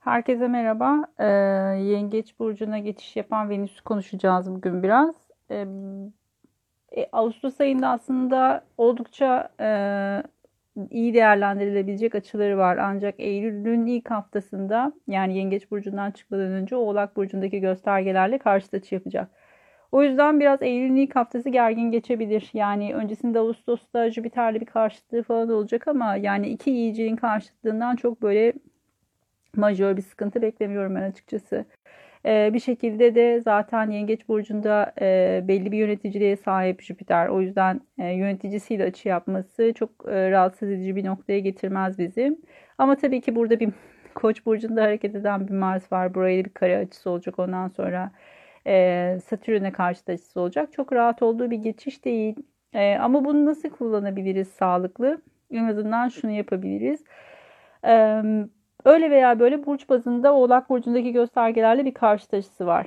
Herkese merhaba. Ee, Yengeç Burcu'na geçiş yapan Venüs'ü konuşacağız bugün biraz. Ee, e, Ağustos ayında aslında oldukça e, iyi değerlendirilebilecek açıları var. Ancak Eylül'ün ilk haftasında yani Yengeç Burcu'ndan çıkmadan önce Oğlak Burcu'ndaki göstergelerle karşıt açı yapacak. O yüzden biraz Eylül'ün ilk haftası gergin geçebilir. Yani öncesinde Ağustos'ta Jüpiter'le bir karşıtlığı falan olacak ama yani iki iyiciliğin karşıtlığından çok böyle majör bir sıkıntı beklemiyorum ben açıkçası. Ee, bir şekilde de zaten Yengeç Burcu'nda e, belli bir yöneticiliğe sahip Jüpiter. O yüzden e, yöneticisiyle açı yapması çok e, rahatsız edici bir noktaya getirmez bizi. Ama tabii ki burada bir Koç burcunda hareket eden bir Mars var. Buraya bir kare açısı olacak. Ondan sonra e, Satürn'e karşı açısı olacak. Çok rahat olduğu bir geçiş değil. E, ama bunu nasıl kullanabiliriz sağlıklı? En azından şunu yapabiliriz. E, öyle veya böyle burç bazında Oğlak Burcu'ndaki göstergelerle bir karşı açısı var.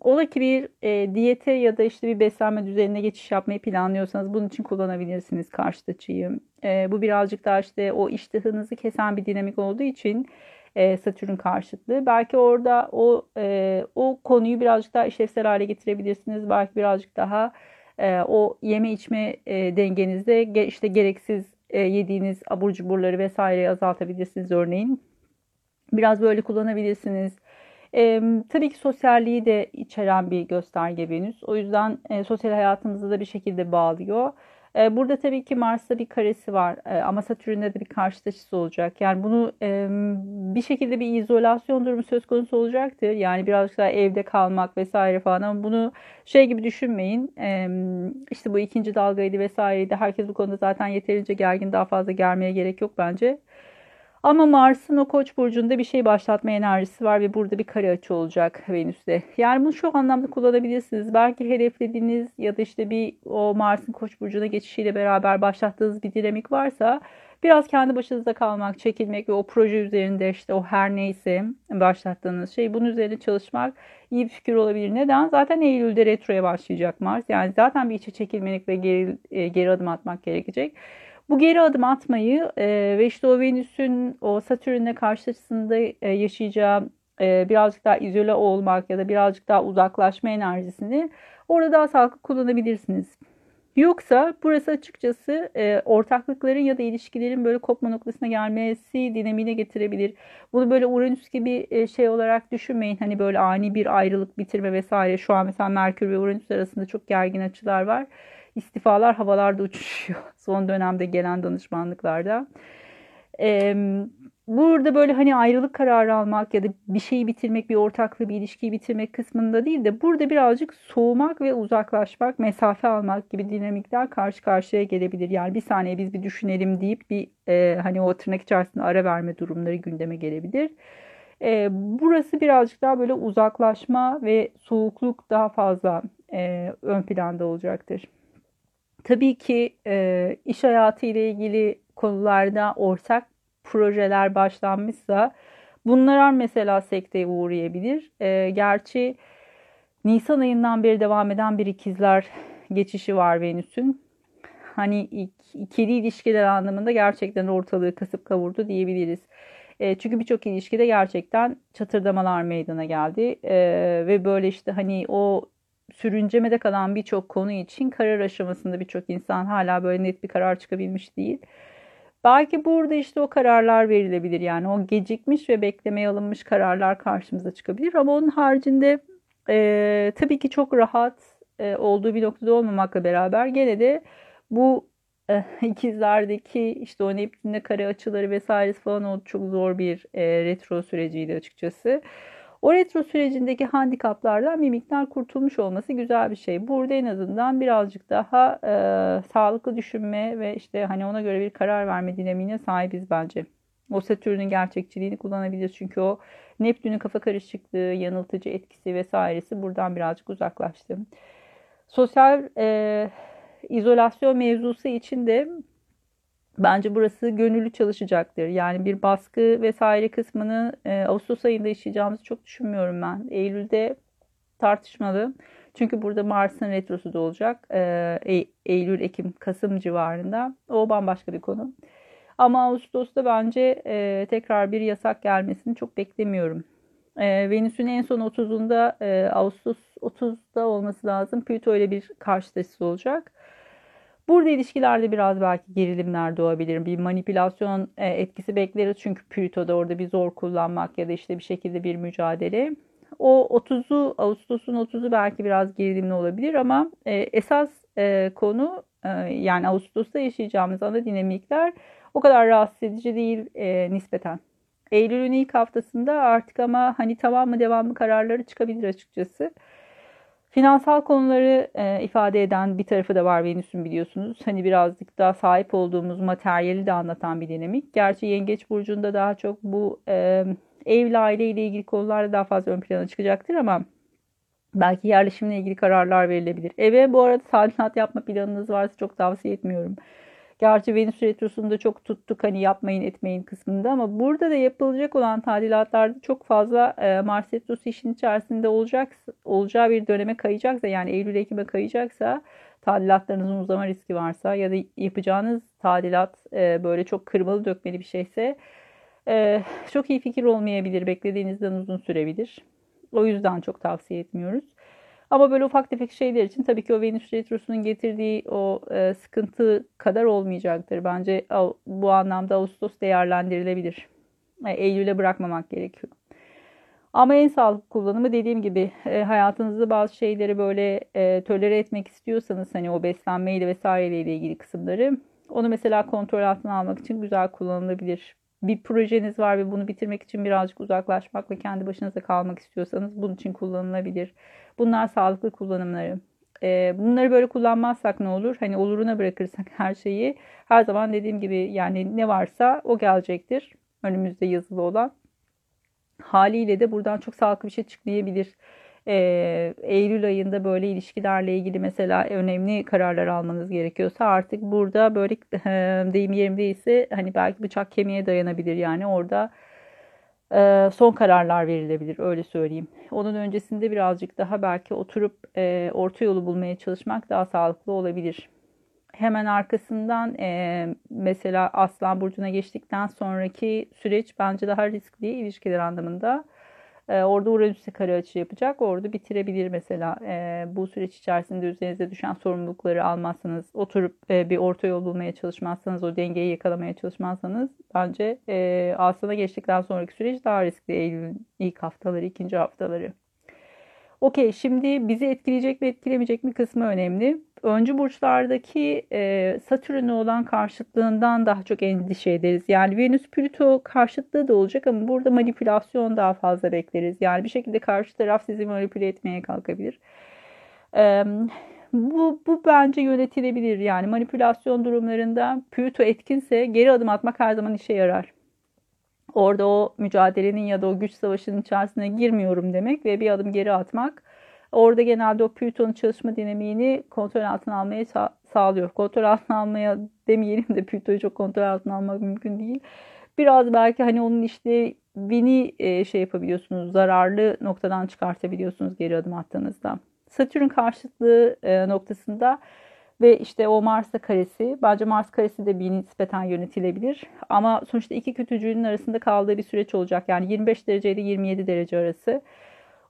Ola ki bir e, diyete ya da işte bir beslenme düzenine geçiş yapmayı planlıyorsanız bunun için kullanabilirsiniz karşı açıyı. E, bu birazcık daha işte o iştahınızı kesen bir dinamik olduğu için e, Satürn karşıtlığı. Belki orada o e, o konuyu birazcık daha işlevsel hale getirebilirsiniz. Belki birazcık daha e, o yeme içme e, dengenizde ge, işte gereksiz e, yediğiniz abur cuburları vesaireyi azaltabilirsiniz örneğin. Biraz böyle kullanabilirsiniz. E, tabii ki sosyalliği de içeren bir gösterge Venüs. O yüzden e, sosyal hayatımızı da bir şekilde bağlıyor. Ee, burada tabii ki Mars'ta bir karesi var ee, ama Satürn'de de bir karşı açısı olacak. Yani bunu bir şekilde bir izolasyon durumu söz konusu olacaktır. Yani birazcık daha evde kalmak vesaire falan ama bunu şey gibi düşünmeyin. İşte bu ikinci dalgaydı vesaireydi. Herkes bu konuda zaten yeterince gergin daha fazla germeye gerek yok bence. Ama Mars'ın o Koç burcunda bir şey başlatma enerjisi var ve burada bir kare açı olacak Venüs'te. Yani bunu şu anlamda kullanabilirsiniz. Belki hedeflediğiniz ya da işte bir o Mars'ın Koç burcuna geçişiyle beraber başlattığınız bir dinamik varsa biraz kendi başınıza kalmak, çekilmek ve o proje üzerinde işte o her neyse başlattığınız şey bunun üzerine çalışmak iyi bir fikir olabilir. Neden? Zaten Eylül'de retroya başlayacak Mars. Yani zaten bir içe çekilmelik ve geri, e, geri adım atmak gerekecek. Bu geri adım atmayı e, ve işte o Venüs'ün o Satürn'le karşısında e, yaşayacağı e, birazcık daha izole olmak ya da birazcık daha uzaklaşma enerjisini orada daha sağlıklı kullanabilirsiniz. Yoksa burası açıkçası e, ortaklıkların ya da ilişkilerin böyle kopma noktasına gelmesi dinamiğine getirebilir. Bunu böyle Uranüs gibi e, şey olarak düşünmeyin. Hani böyle ani bir ayrılık bitirme vesaire. Şu an mesela Merkür ve Uranüs arasında çok gergin açılar var istifalar havalarda uçuşuyor son dönemde gelen danışmanlıklarda. Burada böyle hani ayrılık kararı almak ya da bir şeyi bitirmek, bir ortaklığı, bir ilişkiyi bitirmek kısmında değil de burada birazcık soğumak ve uzaklaşmak, mesafe almak gibi dinamikler karşı karşıya gelebilir. Yani bir saniye biz bir düşünelim deyip bir e, hani o tırnak içerisinde ara verme durumları gündeme gelebilir. E, burası birazcık daha böyle uzaklaşma ve soğukluk daha fazla e, ön planda olacaktır. Tabii ki e, iş hayatı ile ilgili konularda ortak projeler başlanmışsa bunlar mesela sekteye uğrayabilir. E, gerçi Nisan ayından beri devam eden bir ikizler geçişi var Venüs'ün. Hani ikili ilişkiler anlamında gerçekten ortalığı kasıp kavurdu diyebiliriz. E, çünkü birçok ilişkide gerçekten çatırdamalar meydana geldi. E, ve böyle işte hani o sürüncemede kalan birçok konu için karar aşamasında birçok insan hala böyle net bir karar çıkabilmiş değil. Belki burada işte o kararlar verilebilir yani o gecikmiş ve beklemeye alınmış kararlar karşımıza çıkabilir ama onun haricinde e, tabii ki çok rahat e, olduğu bir noktada olmamakla beraber gene de bu e, ikizlerdeki işte o Neptün'de kare açıları vesairesi falan o çok zor bir e, retro süreciydi açıkçası. O retro sürecindeki handikaplardan bir miktar kurtulmuş olması güzel bir şey. Burada en azından birazcık daha e, sağlıklı düşünme ve işte hani ona göre bir karar verme dinamiğine sahibiz bence. O Satürn'ün gerçekçiliğini kullanabiliriz. Çünkü o Neptün'ün kafa karışıklığı, yanıltıcı etkisi vesairesi buradan birazcık uzaklaştı. Sosyal e, izolasyon mevzusu için de Bence burası gönüllü çalışacaktır. Yani bir baskı vesaire kısmını e, Ağustos ayında yaşayacağımızı çok düşünmüyorum ben. Eylül'de tartışmalı. Çünkü burada Mars'ın retrosu da olacak. E, Eylül, Ekim, Kasım civarında. O bambaşka bir konu. Ama Ağustos'ta bence e, tekrar bir yasak gelmesini çok beklemiyorum. E, Venüs'ün en son 30'unda e, Ağustos 30'da olması lazım. Plüto ile bir karşılaşısı olacak. Burada ilişkilerde biraz belki gerilimler doğabilir. Bir manipülasyon e, etkisi bekleriz. Çünkü Plüto'da orada bir zor kullanmak ya da işte bir şekilde bir mücadele. O 30'u Ağustos'un 30'u belki biraz gerilimli olabilir ama e, esas e, konu yani Ağustos'ta yaşayacağımız ana dinamikler o kadar rahatsız edici değil nispeten. Eylül'ün ilk haftasında artık ama hani tamam mı devam mı kararları çıkabilir açıkçası. Finansal konuları e, ifade eden bir tarafı da var Venüs'ün biliyorsunuz. Hani birazcık daha sahip olduğumuz materyali de anlatan bir dinamik. Gerçi Yengeç Burcu'nda daha çok bu e, evli aile ile ilgili konularda daha fazla ön plana çıkacaktır ama belki yerleşimle ilgili kararlar verilebilir. Eve bu arada tadilat yapma planınız varsa çok tavsiye etmiyorum. Gerçi Venüs Retrosu'nda çok tuttuk hani yapmayın etmeyin kısmında ama burada da yapılacak olan tadilatlarda çok fazla e, Mars Retrosu işin içerisinde olacak, olacağı bir döneme kayacaksa yani Eylül-Ekim'e kayacaksa tadilatlarınızın uzama riski varsa ya da yapacağınız tadilat e, böyle çok kırmalı dökmeli bir şeyse e, çok iyi fikir olmayabilir. Beklediğinizden uzun sürebilir. O yüzden çok tavsiye etmiyoruz. Ama böyle ufak tefek şeyler için tabii ki o Venüs Retrosu'nun getirdiği o e, sıkıntı kadar olmayacaktır. Bence bu anlamda Ağustos değerlendirilebilir. E, Eylül'e bırakmamak gerekiyor. Ama en sağlıklı kullanımı dediğim gibi e, hayatınızda bazı şeyleri böyle e, tolere etmek istiyorsanız hani o beslenmeyle vesaireyle ilgili kısımları onu mesela kontrol altına almak için güzel kullanılabilir bir projeniz var ve bunu bitirmek için birazcık uzaklaşmak ve kendi başınıza kalmak istiyorsanız bunun için kullanılabilir. Bunlar sağlıklı kullanımları. Ee, bunları böyle kullanmazsak ne olur? Hani oluruna bırakırsak her şeyi her zaman dediğim gibi yani ne varsa o gelecektir. Önümüzde yazılı olan. Haliyle de buradan çok sağlıklı bir şey çıkmayabilir e, Eylül ayında böyle ilişkilerle ilgili mesela önemli kararlar almanız gerekiyorsa artık burada böyle e, deyim yerimdeyse hani belki bıçak kemiğe dayanabilir yani orada e, son kararlar verilebilir öyle söyleyeyim. Onun öncesinde birazcık daha belki oturup e, orta yolu bulmaya çalışmak daha sağlıklı olabilir. Hemen arkasından e, mesela Aslan Burcu'na geçtikten sonraki süreç bence daha riskli ilişkiler anlamında. E, orada Uranüs'e kare açı yapacak. Orada bitirebilir mesela. E, bu süreç içerisinde üzerinize düşen sorumlulukları almazsanız, oturup e, bir orta yol bulmaya çalışmazsanız, o dengeyi yakalamaya çalışmazsanız bence e, geçtikten sonraki süreç daha riskli Eylül'ün ilk haftaları, ikinci haftaları. Okey şimdi bizi etkileyecek mi etkilemeyecek mi kısmı önemli. Öncü burçlardaki e, Satürn'e olan karşıtlığından daha çok endişe ederiz. Yani Venüs Plüto karşıtlığı da olacak ama burada manipülasyon daha fazla bekleriz. Yani bir şekilde karşı taraf sizi manipüle etmeye kalkabilir. E, bu, bu bence yönetilebilir. Yani manipülasyon durumlarında Plüto etkinse geri adım atmak her zaman işe yarar orada o mücadelenin ya da o güç savaşının içerisine girmiyorum demek ve bir adım geri atmak orada genelde o Plüton'un çalışma dinamiğini kontrol altına almaya sa- sağlıyor. Kontrol altına almaya demeyelim de Plüton'u çok kontrol altına almak mümkün değil. Biraz belki hani onun işlevini e, şey yapabiliyorsunuz, zararlı noktadan çıkartabiliyorsunuz geri adım attığınızda. Satürn karşıtlığı e, noktasında ve işte o Mars'ta karesi. Bence Mars karesi de bir nispeten yönetilebilir. Ama sonuçta iki kötücüğün arasında kaldığı bir süreç olacak. Yani 25 derece ile 27 derece arası.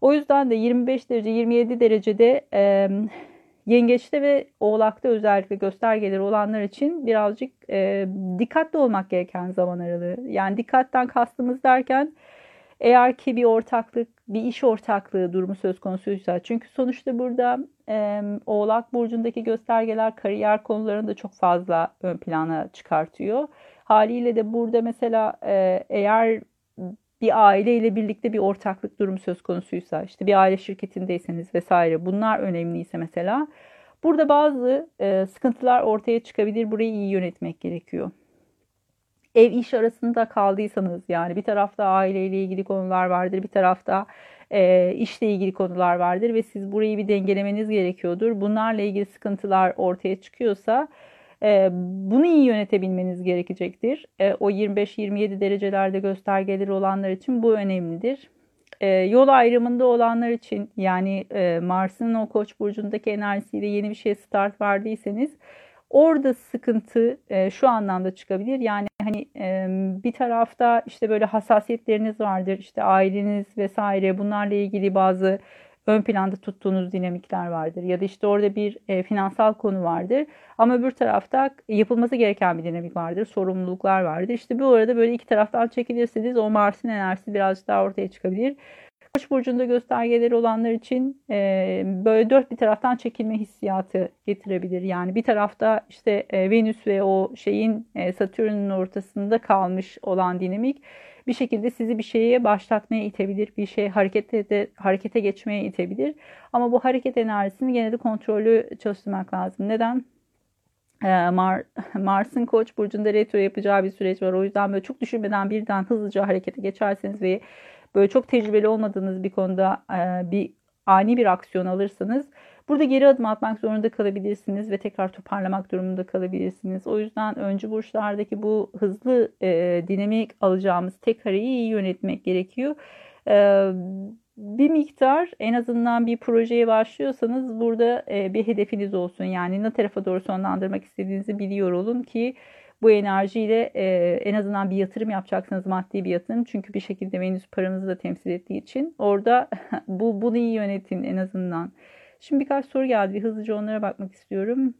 O yüzden de 25 derece 27 derecede e, yengeçte ve oğlakta özellikle göstergeleri olanlar için birazcık e, dikkatli olmak gereken zaman aralığı. Yani dikkatten kastımız derken eğer ki bir ortaklık, bir iş ortaklığı durumu söz konusuysa. Çünkü sonuçta burada e, Oğlak Burcu'ndaki göstergeler kariyer konularını da çok fazla ön plana çıkartıyor. Haliyle de burada mesela e, eğer bir aile ile birlikte bir ortaklık durumu söz konusuysa, işte bir aile şirketindeyseniz vesaire bunlar önemliyse mesela burada bazı e, sıkıntılar ortaya çıkabilir. Burayı iyi yönetmek gerekiyor ev iş arasında kaldıysanız yani bir tarafta aileyle ilgili konular vardır, bir tarafta e, işle ilgili konular vardır ve siz burayı bir dengelemeniz gerekiyordur. Bunlarla ilgili sıkıntılar ortaya çıkıyorsa e, bunu iyi yönetebilmeniz gerekecektir. E, o 25-27 derecelerde göstergeleri olanlar için bu önemlidir. E, yol ayrımında olanlar için yani e, Mars'ın o Koç burcundaki enerjisiyle yeni bir şey start verdiyseniz orada sıkıntı e, şu anlamda çıkabilir. Yani hani bir tarafta işte böyle hassasiyetleriniz vardır. işte aileniz vesaire bunlarla ilgili bazı ön planda tuttuğunuz dinamikler vardır. Ya da işte orada bir e, finansal konu vardır. Ama öbür tarafta yapılması gereken bir dinamik vardır. Sorumluluklar vardır. İşte bu arada böyle iki taraftan çekilirseniz o Mars'ın enerjisi birazcık daha ortaya çıkabilir. Koç burcunda göstergeleri olanlar için e, böyle dört bir taraftan çekilme hissiyatı getirebilir. Yani bir tarafta işte e, Venüs ve o şeyin e, Satürn'ün ortasında kalmış olan dinamik bir şekilde sizi bir şeye başlatmaya itebilir, bir şey harekete de harekete geçmeye itebilir. Ama bu hareket enerjisini gene de kontrollü çalıştırmak lazım. Neden? Ee, Mar Mars'ın Koç burcunda retro yapacağı bir süreç var. O yüzden böyle çok düşünmeden birden hızlıca harekete geçerseniz ve böyle çok tecrübeli olmadığınız bir konuda e, bir ani bir aksiyon alırsanız burada geri adım atmak zorunda kalabilirsiniz ve tekrar toparlamak durumunda kalabilirsiniz. O yüzden öncü burçlardaki bu hızlı e, dinamik alacağımız tek hareyi iyi yönetmek gerekiyor. E, bir miktar en azından bir projeye başlıyorsanız burada bir hedefiniz olsun. Yani ne tarafa doğru sonlandırmak istediğinizi biliyor olun ki bu enerjiyle e, en azından bir yatırım yapacaksınız maddi bir yatırım. Çünkü bir şekilde Venüs paramızı da temsil ettiği için orada bu bunu iyi yönetin en azından. Şimdi birkaç soru geldi. Bir hızlıca onlara bakmak istiyorum.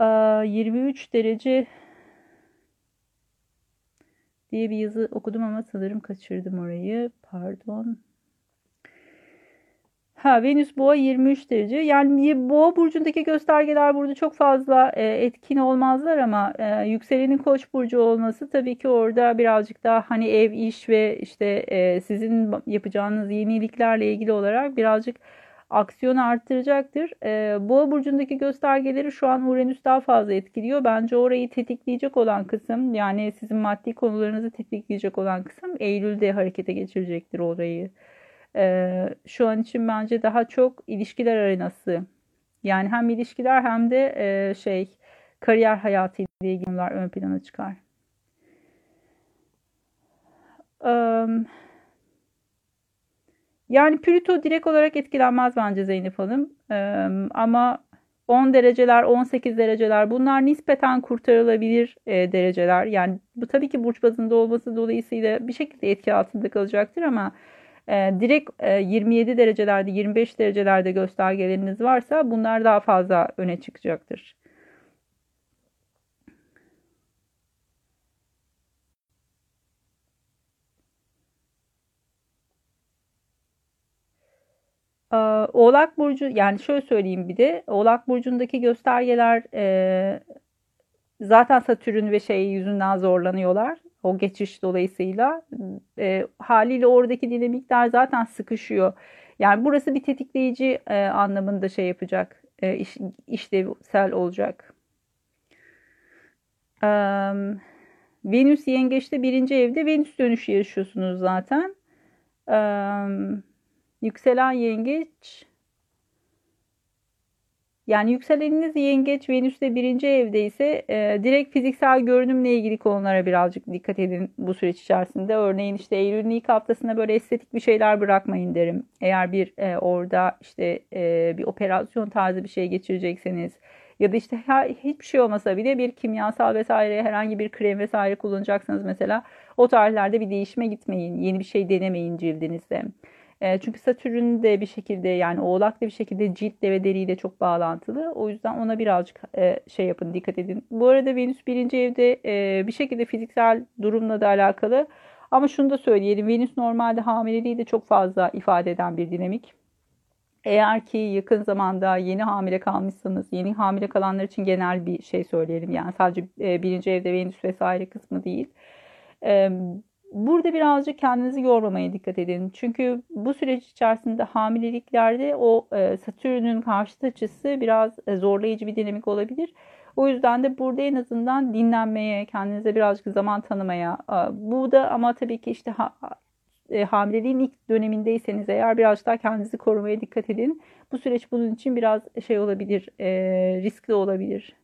23 derece diye bir yazı okudum ama sanırım kaçırdım orayı. Pardon. Ha Venüs Boğa 23 derece. Yani Boğa burcundaki göstergeler burada çok fazla e, etkin olmazlar ama e, yükselenin Koç burcu olması tabii ki orada birazcık daha hani ev, iş ve işte e, sizin yapacağınız yeniliklerle ilgili olarak birazcık aksiyon arttıracaktır. E, Boğa burcundaki göstergeleri şu an Uranüs daha fazla etkiliyor. Bence orayı tetikleyecek olan kısım yani sizin maddi konularınızı tetikleyecek olan kısım Eylül'de harekete geçirecektir orayı e, şu an için bence daha çok ilişkiler arenası. Yani hem ilişkiler hem de e, şey kariyer hayatı ile ilgili konular ön plana çıkar. Yani Plüto direkt olarak etkilenmez bence Zeynep Hanım. Ama 10 dereceler, 18 dereceler bunlar nispeten kurtarılabilir e, dereceler. Yani bu tabii ki burç bazında olması dolayısıyla bir şekilde etki altında kalacaktır ama e, direkt e, 27 derecelerde 25 derecelerde göstergeleriniz varsa bunlar daha fazla öne çıkacaktır. Ee, Oğlak Burcu yani şöyle söyleyeyim bir de Oğlak Burcu'ndaki göstergeler e, zaten Satürn ve şey yüzünden zorlanıyorlar. O geçiş dolayısıyla e, haliyle oradaki dinamikler zaten sıkışıyor. Yani burası bir tetikleyici e, anlamında şey yapacak, e, iş, işlevsel olacak. E, Venüs yengeçte birinci evde Venüs dönüşü yaşıyorsunuz zaten. E, yükselen yengeç yani yükseleniniz yengeç Venüs'te birinci evde ise e, direkt fiziksel görünümle ilgili konulara birazcık dikkat edin bu süreç içerisinde. Örneğin işte Eylül'ün ilk haftasında böyle estetik bir şeyler bırakmayın derim. Eğer bir e, orada işte e, bir operasyon tarzı bir şey geçirecekseniz ya da işte hiçbir şey olmasa bile bir kimyasal vesaire herhangi bir krem vesaire kullanacaksınız mesela o tarihlerde bir değişime gitmeyin. Yeni bir şey denemeyin cildinizde. E, çünkü Satürn de bir şekilde yani Oğlak da bir şekilde ciltle ve deriyle çok bağlantılı. O yüzden ona birazcık e, şey yapın, dikkat edin. Bu arada Venüs birinci evde e, bir şekilde fiziksel durumla da alakalı. Ama şunu da söyleyelim. Venüs normalde hamileliği de çok fazla ifade eden bir dinamik. Eğer ki yakın zamanda yeni hamile kalmışsanız, yeni hamile kalanlar için genel bir şey söyleyelim. Yani sadece birinci evde Venüs vesaire kısmı değil Burada birazcık kendinizi yormamaya dikkat edin. Çünkü bu süreç içerisinde hamileliklerde o e, Satürn'ün karşıt açısı biraz e, zorlayıcı bir dinamik olabilir. O yüzden de burada en azından dinlenmeye, kendinize birazcık zaman tanımaya. Bu da ama tabii ki işte ha, e, hamileliğin ilk dönemindeyseniz eğer biraz daha kendinizi korumaya dikkat edin. Bu süreç bunun için biraz şey olabilir, e, riskli olabilir.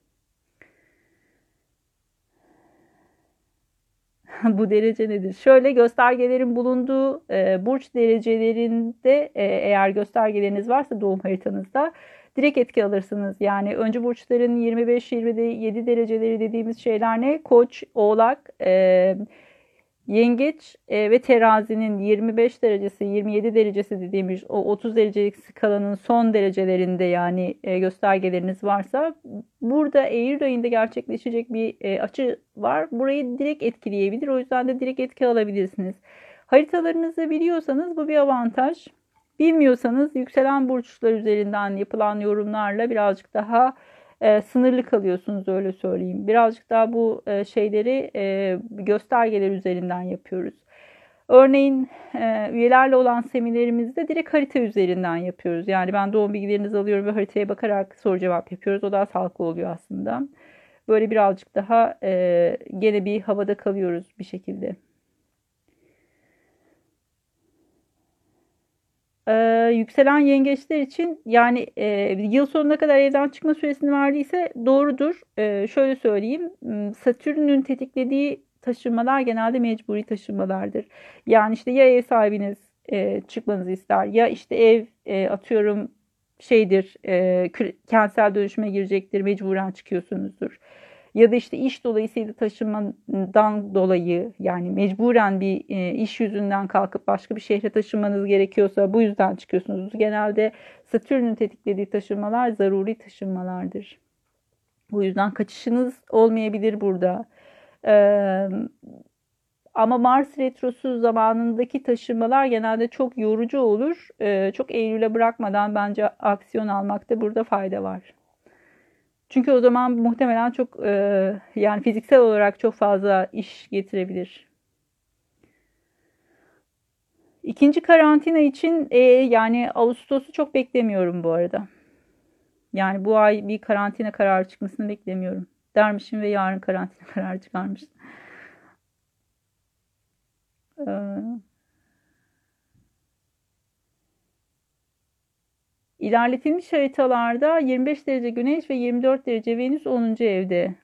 bu derece nedir? Şöyle göstergelerin bulunduğu e, burç derecelerinde e, eğer göstergeleriniz varsa doğum haritanızda direkt etki alırsınız. Yani öncü burçların 25-27 dereceleri dediğimiz şeyler ne? Koç, oğlak, e, yengeç e, ve terazinin 25 derecesi, 27 derecesi dediğimiz o 30 derecelik skalanın son derecelerinde yani e, göstergeleriniz varsa burada Eylül ayında gerçekleşecek bir e, açı var. Burayı direkt etkileyebilir. O yüzden de direkt etki alabilirsiniz. Haritalarınızı biliyorsanız bu bir avantaj. Bilmiyorsanız yükselen burçlar üzerinden yapılan yorumlarla birazcık daha e, sınırlı kalıyorsunuz öyle söyleyeyim. Birazcık daha bu e, şeyleri e, göstergeler üzerinden yapıyoruz. Örneğin e, üyelerle olan seminerimizde direkt harita üzerinden yapıyoruz. Yani ben doğum bilgilerinizi alıyorum ve haritaya bakarak soru cevap yapıyoruz. O daha sağlıklı oluyor aslında. Böyle birazcık daha e, gene bir havada kalıyoruz bir şekilde. Ee, yükselen yengeçler için yani e, yıl sonuna kadar evden çıkma süresini verdiyse doğrudur. E, şöyle söyleyeyim. Satürn'ün tetiklediği taşınmalar genelde mecburi taşınmalardır. Yani işte ya ev sahibiniz e, çıkmanızı ister ya işte ev e, atıyorum şeydir e, kentsel dönüşüme girecektir mecburen çıkıyorsunuzdur ya da işte iş dolayısıyla taşınmadan dolayı yani mecburen bir e, iş yüzünden kalkıp başka bir şehre taşınmanız gerekiyorsa bu yüzden çıkıyorsunuz. Genelde Satürn'ün tetiklediği taşınmalar zaruri taşınmalardır. Bu yüzden kaçışınız olmayabilir burada. Ama Mars retrosu zamanındaki taşınmalar genelde çok yorucu olur. Çok Eylül'e bırakmadan bence aksiyon almakta burada fayda var. Çünkü o zaman muhtemelen çok e, yani fiziksel olarak çok fazla iş getirebilir. İkinci karantina için e, yani Ağustos'u çok beklemiyorum bu arada. Yani bu ay bir karantina kararı çıkmasını beklemiyorum. Dermişim ve yarın karantina kararı çıkarmış. Ee, İlerletilmiş haritalarda 25 derece Güneş ve 24 derece Venüs 10. evde.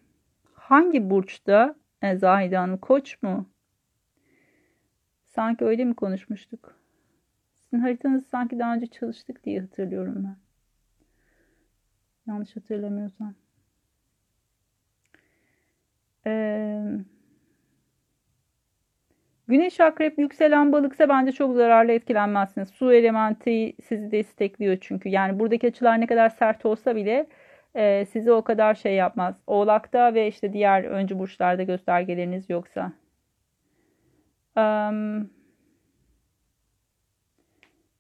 Hangi burçta? E, Zahide Hanım Koç mu? Sanki öyle mi konuşmuştuk? Sizin haritanızı sanki daha önce çalıştık diye hatırlıyorum ben. Yanlış hatırlamıyorsam. Eee Güneş akrep yükselen balıksa bence çok zararlı etkilenmezsiniz. Su elementi sizi destekliyor çünkü. Yani buradaki açılar ne kadar sert olsa bile e, sizi o kadar şey yapmaz. Oğlakta ve işte diğer öncü burçlarda göstergeleriniz yoksa. Um,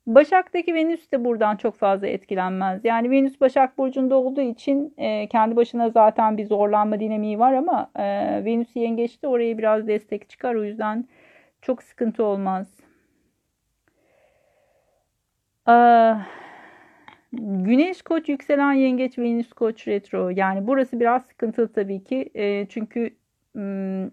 Başak'taki Venüs de buradan çok fazla etkilenmez. Yani Venüs Başak Burcu'nda olduğu için e, kendi başına zaten bir zorlanma dinamiği var ama e, Venüs yengeçte oraya biraz destek çıkar. O yüzden çok sıkıntı olmaz. Ee, Güneş koç yükselen yengeç Venüs koç retro. Yani burası biraz sıkıntılı tabii ki. E, çünkü m,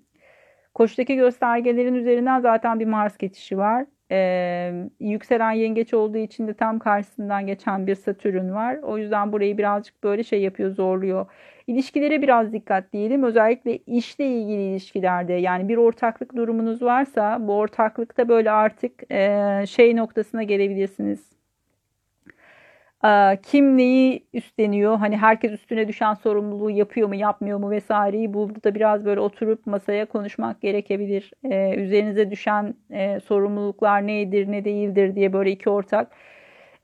koçtaki göstergelerin üzerinden zaten bir Mars geçişi var. Ee, yükselen yengeç olduğu için de tam karşısından geçen bir Satürn var. O yüzden burayı birazcık böyle şey yapıyor, zorluyor. İlişkilere biraz dikkat diyelim. Özellikle işle ilgili ilişkilerde yani bir ortaklık durumunuz varsa bu ortaklıkta böyle artık e, şey noktasına gelebilirsiniz. E, kim neyi üstleniyor? Hani herkes üstüne düşen sorumluluğu yapıyor mu, yapmıyor mu vesaireyi burada biraz böyle oturup masaya konuşmak gerekebilir. E, üzerinize düşen e, sorumluluklar nedir, ne değildir diye böyle iki ortak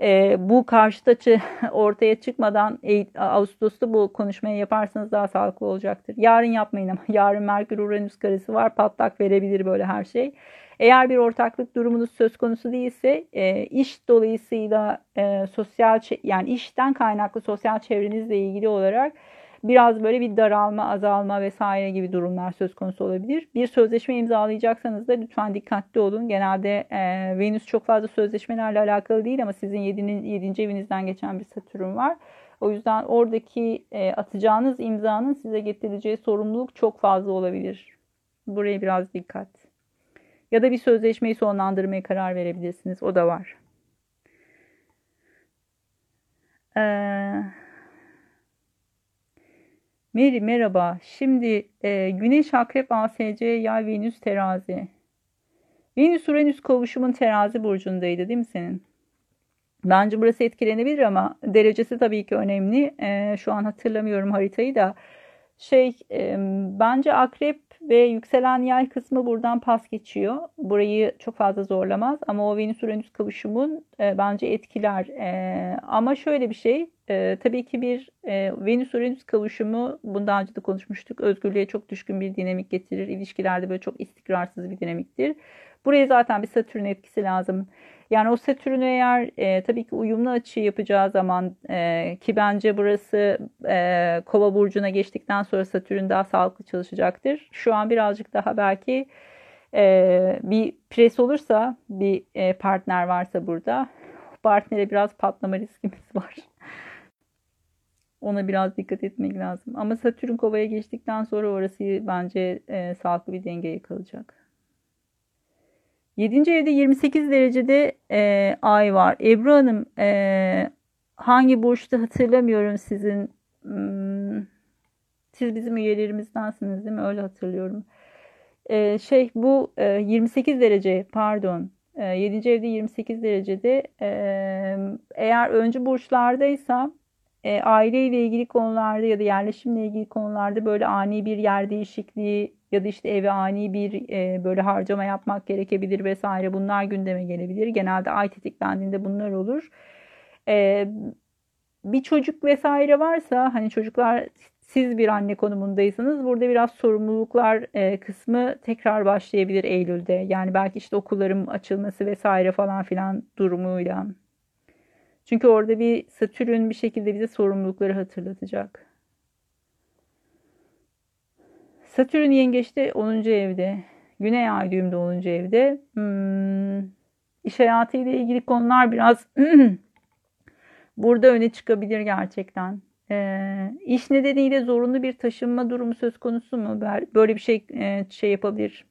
e, bu karşıt açı ortaya çıkmadan Ağustos'ta bu konuşmayı yaparsanız daha sağlıklı olacaktır. Yarın yapmayın ama yarın Merkür Uranüs karesi var patlak verebilir böyle her şey. Eğer bir ortaklık durumunuz söz konusu değilse e, iş dolayısıyla e, sosyal yani işten kaynaklı sosyal çevrenizle ilgili olarak biraz böyle bir daralma, azalma vesaire gibi durumlar söz konusu olabilir. Bir sözleşme imzalayacaksanız da lütfen dikkatli olun. Genelde e, Venüs çok fazla sözleşmelerle alakalı değil ama sizin 7. 7. evinizden geçen bir Satürn var. O yüzden oradaki e, atacağınız imzanın size getireceği sorumluluk çok fazla olabilir. Buraya biraz dikkat. Ya da bir sözleşmeyi sonlandırmaya karar verebilirsiniz. O da var. Eee Meri merhaba. Şimdi e, Güneş Akrep ASC Yay Venüs Terazi. Venüs Uranüs kavuşumun terazi burcundaydı değil mi senin? Bence burası etkilenebilir ama derecesi tabii ki önemli. E, şu an hatırlamıyorum haritayı da. Şey e, bence akrep ve yükselen yay kısmı buradan pas geçiyor. Burayı çok fazla zorlamaz ama o Venüs-Uranüs kavuşumun e, bence etkiler. E, ama şöyle bir şey e, tabii ki bir e, Venüs-Uranüs kavuşumu bundan önce de konuşmuştuk. Özgürlüğe çok düşkün bir dinamik getirir. İlişkilerde böyle çok istikrarsız bir dinamiktir. Buraya zaten bir Satürn etkisi lazım. Yani o Satürn'ü eğer e, tabii ki uyumlu açı yapacağı zaman e, ki bence burası e, Kova burcuna geçtikten sonra Satürn daha sağlıklı çalışacaktır. Şu an birazcık daha belki e, bir pres olursa bir e, partner varsa burada partnere biraz patlama riskimiz var. Ona biraz dikkat etmek lazım. Ama Satürn Kova'ya geçtikten sonra orası bence e, sağlıklı bir dengeye kalacak. 7. evde 28 derecede e, ay var. Ebru Hanım e, hangi burçta hatırlamıyorum sizin. Hmm, siz bizim üyeleriimizdensiniz değil mi? Öyle hatırlıyorum. E, şey bu e, 28 derece pardon. E, 7. evde 28 derecede e, eğer öncü burçlardaysa e, aileyle ilgili konularda ya da yerleşimle ilgili konularda böyle ani bir yer değişikliği ya da işte eve ani bir e, böyle harcama yapmak gerekebilir vesaire bunlar gündeme gelebilir. Genelde ay tetiklendiğinde bunlar olur. E, bir çocuk vesaire varsa hani çocuklar siz bir anne konumundaysanız burada biraz sorumluluklar e, kısmı tekrar başlayabilir Eylül'de. Yani belki işte okulların açılması vesaire falan filan durumuyla. Çünkü orada bir Satürn bir şekilde bize sorumlulukları hatırlatacak. Satürn yengeçte 10. evde. Güney ay düğümde 10. evde. Hmm, iş hayatıyla ilgili konular biraz burada öne çıkabilir gerçekten. Ee, iş nedeniyle zorunlu bir taşınma durumu söz konusu mu? Böyle bir şey e, şey yapabilir.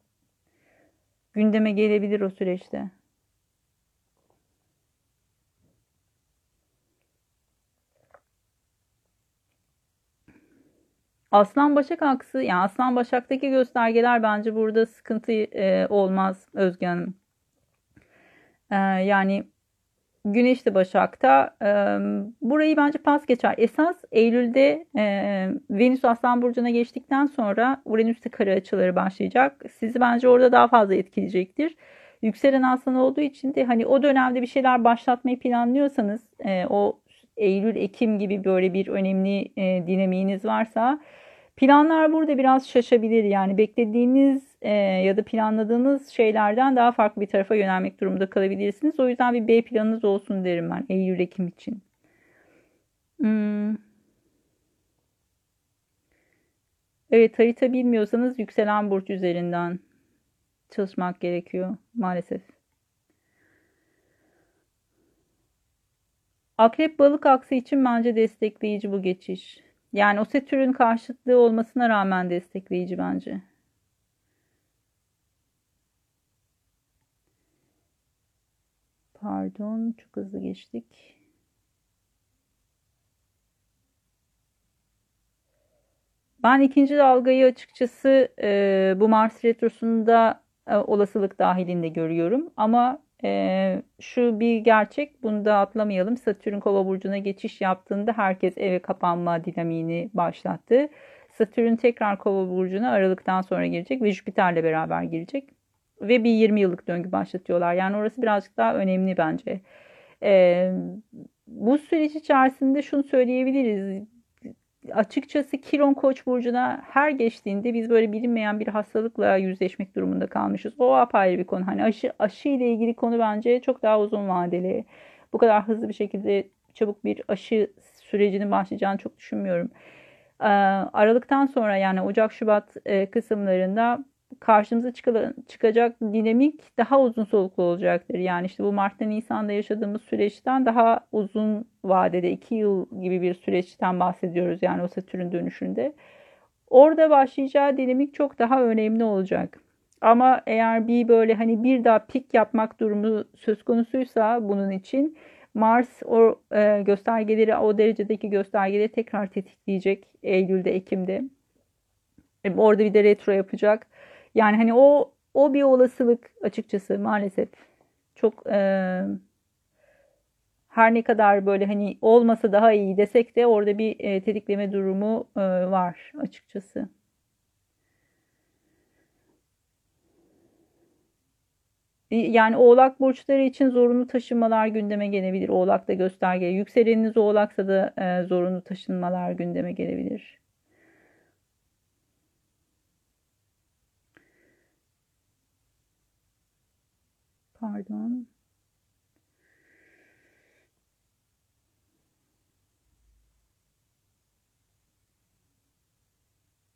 Gündeme gelebilir o süreçte. Aslan Başak aksı yani Aslan Başak'taki göstergeler bence burada sıkıntı e, olmaz Özge Hanım. E, yani Güneş de Başak'ta. E, burayı bence pas geçer. Esas Eylül'de e, Venüs Aslan Burcu'na geçtikten sonra Uranüs'te kare açıları başlayacak. Sizi bence orada daha fazla etkileyecektir. Yükselen aslan olduğu için de hani o dönemde bir şeyler başlatmayı planlıyorsanız e, o Eylül, Ekim gibi böyle bir önemli e, dinamiğiniz varsa Planlar burada biraz şaşabilir. Yani beklediğiniz e, ya da planladığınız şeylerden daha farklı bir tarafa yönelmek durumunda kalabilirsiniz. O yüzden bir B planınız olsun derim ben Eylül-Ekim için. Hmm. Evet harita bilmiyorsanız yükselen burç üzerinden çalışmak gerekiyor maalesef. Akrep balık aksı için bence destekleyici bu geçiş. Yani o Satürn karşıtlığı olmasına rağmen destekleyici bence. Pardon, çok hızlı geçtik. Ben ikinci dalgayı açıkçası e, bu Mars retrosunda e, olasılık dahilinde görüyorum. Ama e, şu bir gerçek bunu da atlamayalım. Satürn kova burcuna geçiş yaptığında herkes eve kapanma dinamiğini başlattı. Satürn tekrar kova burcuna aralıktan sonra girecek ve Jüpiter'le beraber girecek. Ve bir 20 yıllık döngü başlatıyorlar. Yani orası birazcık daha önemli bence. Ee, bu süreç içerisinde şunu söyleyebiliriz açıkçası Kiron Koç burcuna her geçtiğinde biz böyle bilinmeyen bir hastalıkla yüzleşmek durumunda kalmışız. O apayrı bir konu. Hani aşı aşı ile ilgili konu bence çok daha uzun vadeli. Bu kadar hızlı bir şekilde çabuk bir aşı sürecinin başlayacağını çok düşünmüyorum. Ee, Aralıktan sonra yani Ocak Şubat e, kısımlarında karşımıza çıkacak dinamik daha uzun soluklu olacaktır. Yani işte bu Mart'ta Nisan'da yaşadığımız süreçten daha uzun vadede 2 yıl gibi bir süreçten bahsediyoruz yani o Satürn dönüşünde. Orada başlayacağı dinamik çok daha önemli olacak. Ama eğer bir böyle hani bir daha pik yapmak durumu söz konusuysa bunun için Mars o e, göstergeleri o derecedeki göstergeleri tekrar tetikleyecek Eylül'de, Ekim'de. E, orada bir de retro yapacak. Yani hani o o bir olasılık açıkçası maalesef. Çok e, her ne kadar böyle hani olmasa daha iyi desek de orada bir e, tetikleme durumu e, var açıkçası. Yani oğlak burçları için zorunlu taşınmalar gündeme gelebilir. Oğlakta gösterge. Yükseleniniz oğlaksa da e, zorunlu taşınmalar gündeme gelebilir. Pardon.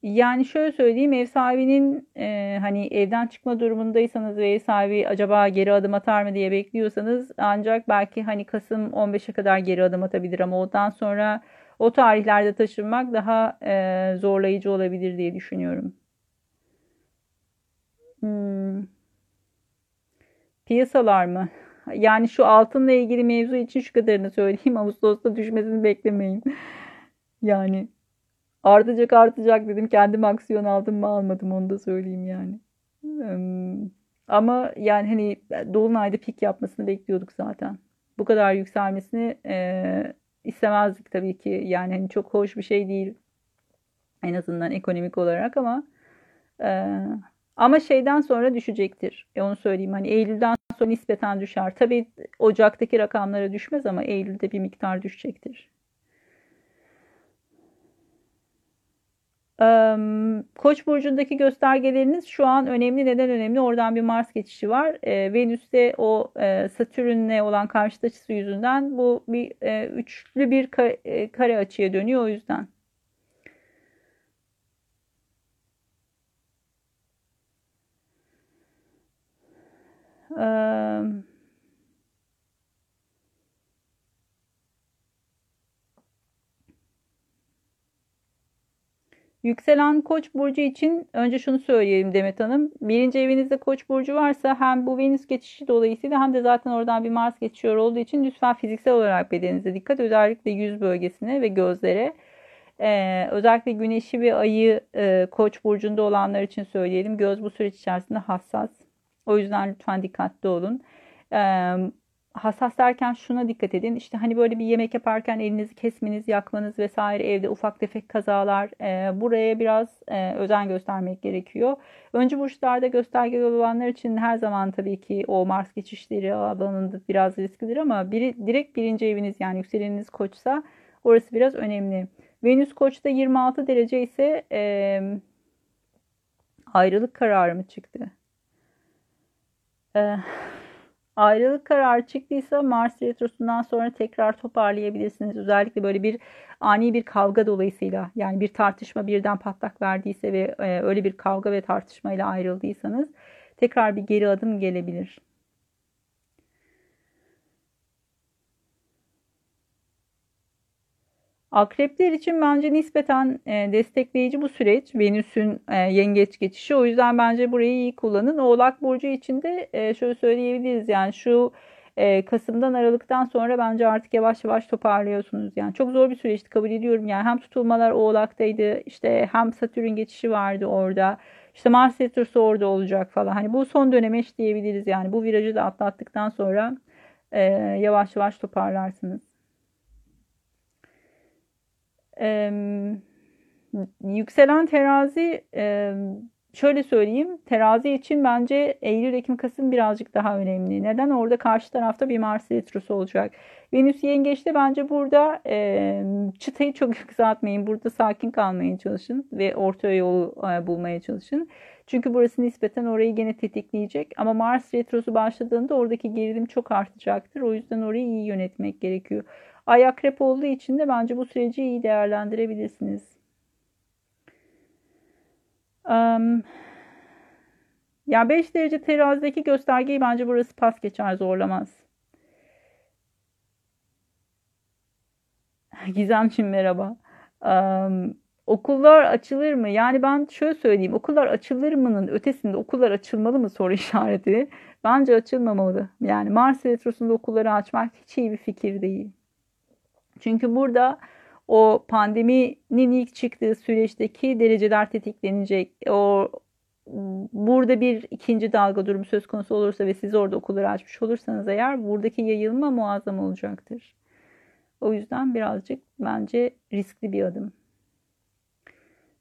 Yani şöyle söyleyeyim ev sahibinin e, hani evden çıkma durumundaysanız ve ev sahibi acaba geri adım atar mı diye bekliyorsanız ancak belki hani Kasım 15'e kadar geri adım atabilir ama ondan sonra o tarihlerde taşınmak daha e, zorlayıcı olabilir diye düşünüyorum. Hmm, piyasalar mı? Yani şu altınla ilgili mevzu için şu kadarını söyleyeyim. Ağustos'ta düşmesini beklemeyin. Yani. Artacak artacak dedim. Kendim aksiyon aldım mı almadım onu da söyleyeyim yani. Ama yani hani Dolunay'da pik yapmasını bekliyorduk zaten. Bu kadar yükselmesini e, istemezdik tabii ki. Yani hani çok hoş bir şey değil. En azından ekonomik olarak ama e, ama şeyden sonra düşecektir. E onu söyleyeyim. Hani Eylül'den sonra nispeten düşer. Tabii Ocak'taki rakamlara düşmez ama Eylül'de bir miktar düşecektir. Koç burcundaki göstergeleriniz şu an önemli. Neden önemli? Oradan bir Mars geçişi var. E, Venüs'te o e, Satürn'le olan karşıt açısı yüzünden bu bir üçlü bir kare açıya dönüyor o yüzden. Yükselen Koç burcu için önce şunu söyleyeyim Demet Hanım. Birinci evinizde Koç burcu varsa hem bu Venüs geçişi dolayısıyla hem de zaten oradan bir Mars geçiyor olduğu için lütfen fiziksel olarak bedeninize dikkat. Özellikle yüz bölgesine ve gözlere. Ee, özellikle güneşi ve ayı e, Koç burcunda olanlar için söyleyelim. Göz bu süreç içerisinde hassas. O yüzden lütfen dikkatli olun. Hassas derken şuna dikkat edin. İşte hani böyle bir yemek yaparken elinizi kesmeniz, yakmanız vesaire evde ufak tefek kazalar e, buraya biraz e, özen göstermek gerekiyor. Öncü burçlarda gösterge olanlar için her zaman tabii ki o Mars geçişleri alanında biraz risklidir ama biri, direkt birinci eviniz yani yükseleniniz koçsa orası biraz önemli. Venüs koçta 26 derece ise e, ayrılık kararı mı çıktı? Eee Ayrılık kararı çıktıysa Mars retrosundan sonra tekrar toparlayabilirsiniz. Özellikle böyle bir ani bir kavga dolayısıyla yani bir tartışma birden patlak verdiyse ve e, öyle bir kavga ve tartışmayla ayrıldıysanız tekrar bir geri adım gelebilir. Akrepler için bence nispeten e, destekleyici bu süreç. Venüs'ün e, yengeç geçişi. O yüzden bence burayı iyi kullanın. Oğlak Burcu için de e, şöyle söyleyebiliriz. Yani şu Kasım'dan Aralık'tan sonra bence artık yavaş yavaş toparlıyorsunuz. Yani çok zor bir süreçti kabul ediyorum. Yani hem tutulmalar Oğlak'taydı. işte hem Satürn geçişi vardı orada. İşte Mars Retrosu orada olacak falan. Hani bu son dönemeç diyebiliriz. Yani bu virajı da atlattıktan sonra yavaş yavaş toparlarsınız. Ee, yükselen terazi e, şöyle söyleyeyim. Terazi için bence Eylül, Ekim, Kasım birazcık daha önemli. Neden? Orada karşı tarafta bir Mars retrosu olacak. Venüs yengeçte bence burada e, çıtayı çok yükseltmeyin. Burada sakin kalmaya çalışın ve orta yolu e, bulmaya çalışın. Çünkü burası nispeten orayı gene tetikleyecek. Ama Mars retrosu başladığında oradaki gerilim çok artacaktır. O yüzden orayı iyi yönetmek gerekiyor. Ay akrep olduğu için de bence bu süreci iyi değerlendirebilirsiniz. Um, ya 5 derece terazideki göstergeyi bence burası pas geçer zorlamaz. Gizemciğim merhaba. Um, okullar açılır mı? Yani ben şöyle söyleyeyim. Okullar açılır mı'nın ötesinde okullar açılmalı mı soru işareti. Bence açılmamalı. Yani Mars Retrosu'nda okulları açmak hiç iyi bir fikir değil. Çünkü burada o pandeminin ilk çıktığı süreçteki dereceler tetiklenecek. O burada bir ikinci dalga durumu söz konusu olursa ve siz orada okulları açmış olursanız eğer buradaki yayılma muazzam olacaktır. O yüzden birazcık bence riskli bir adım.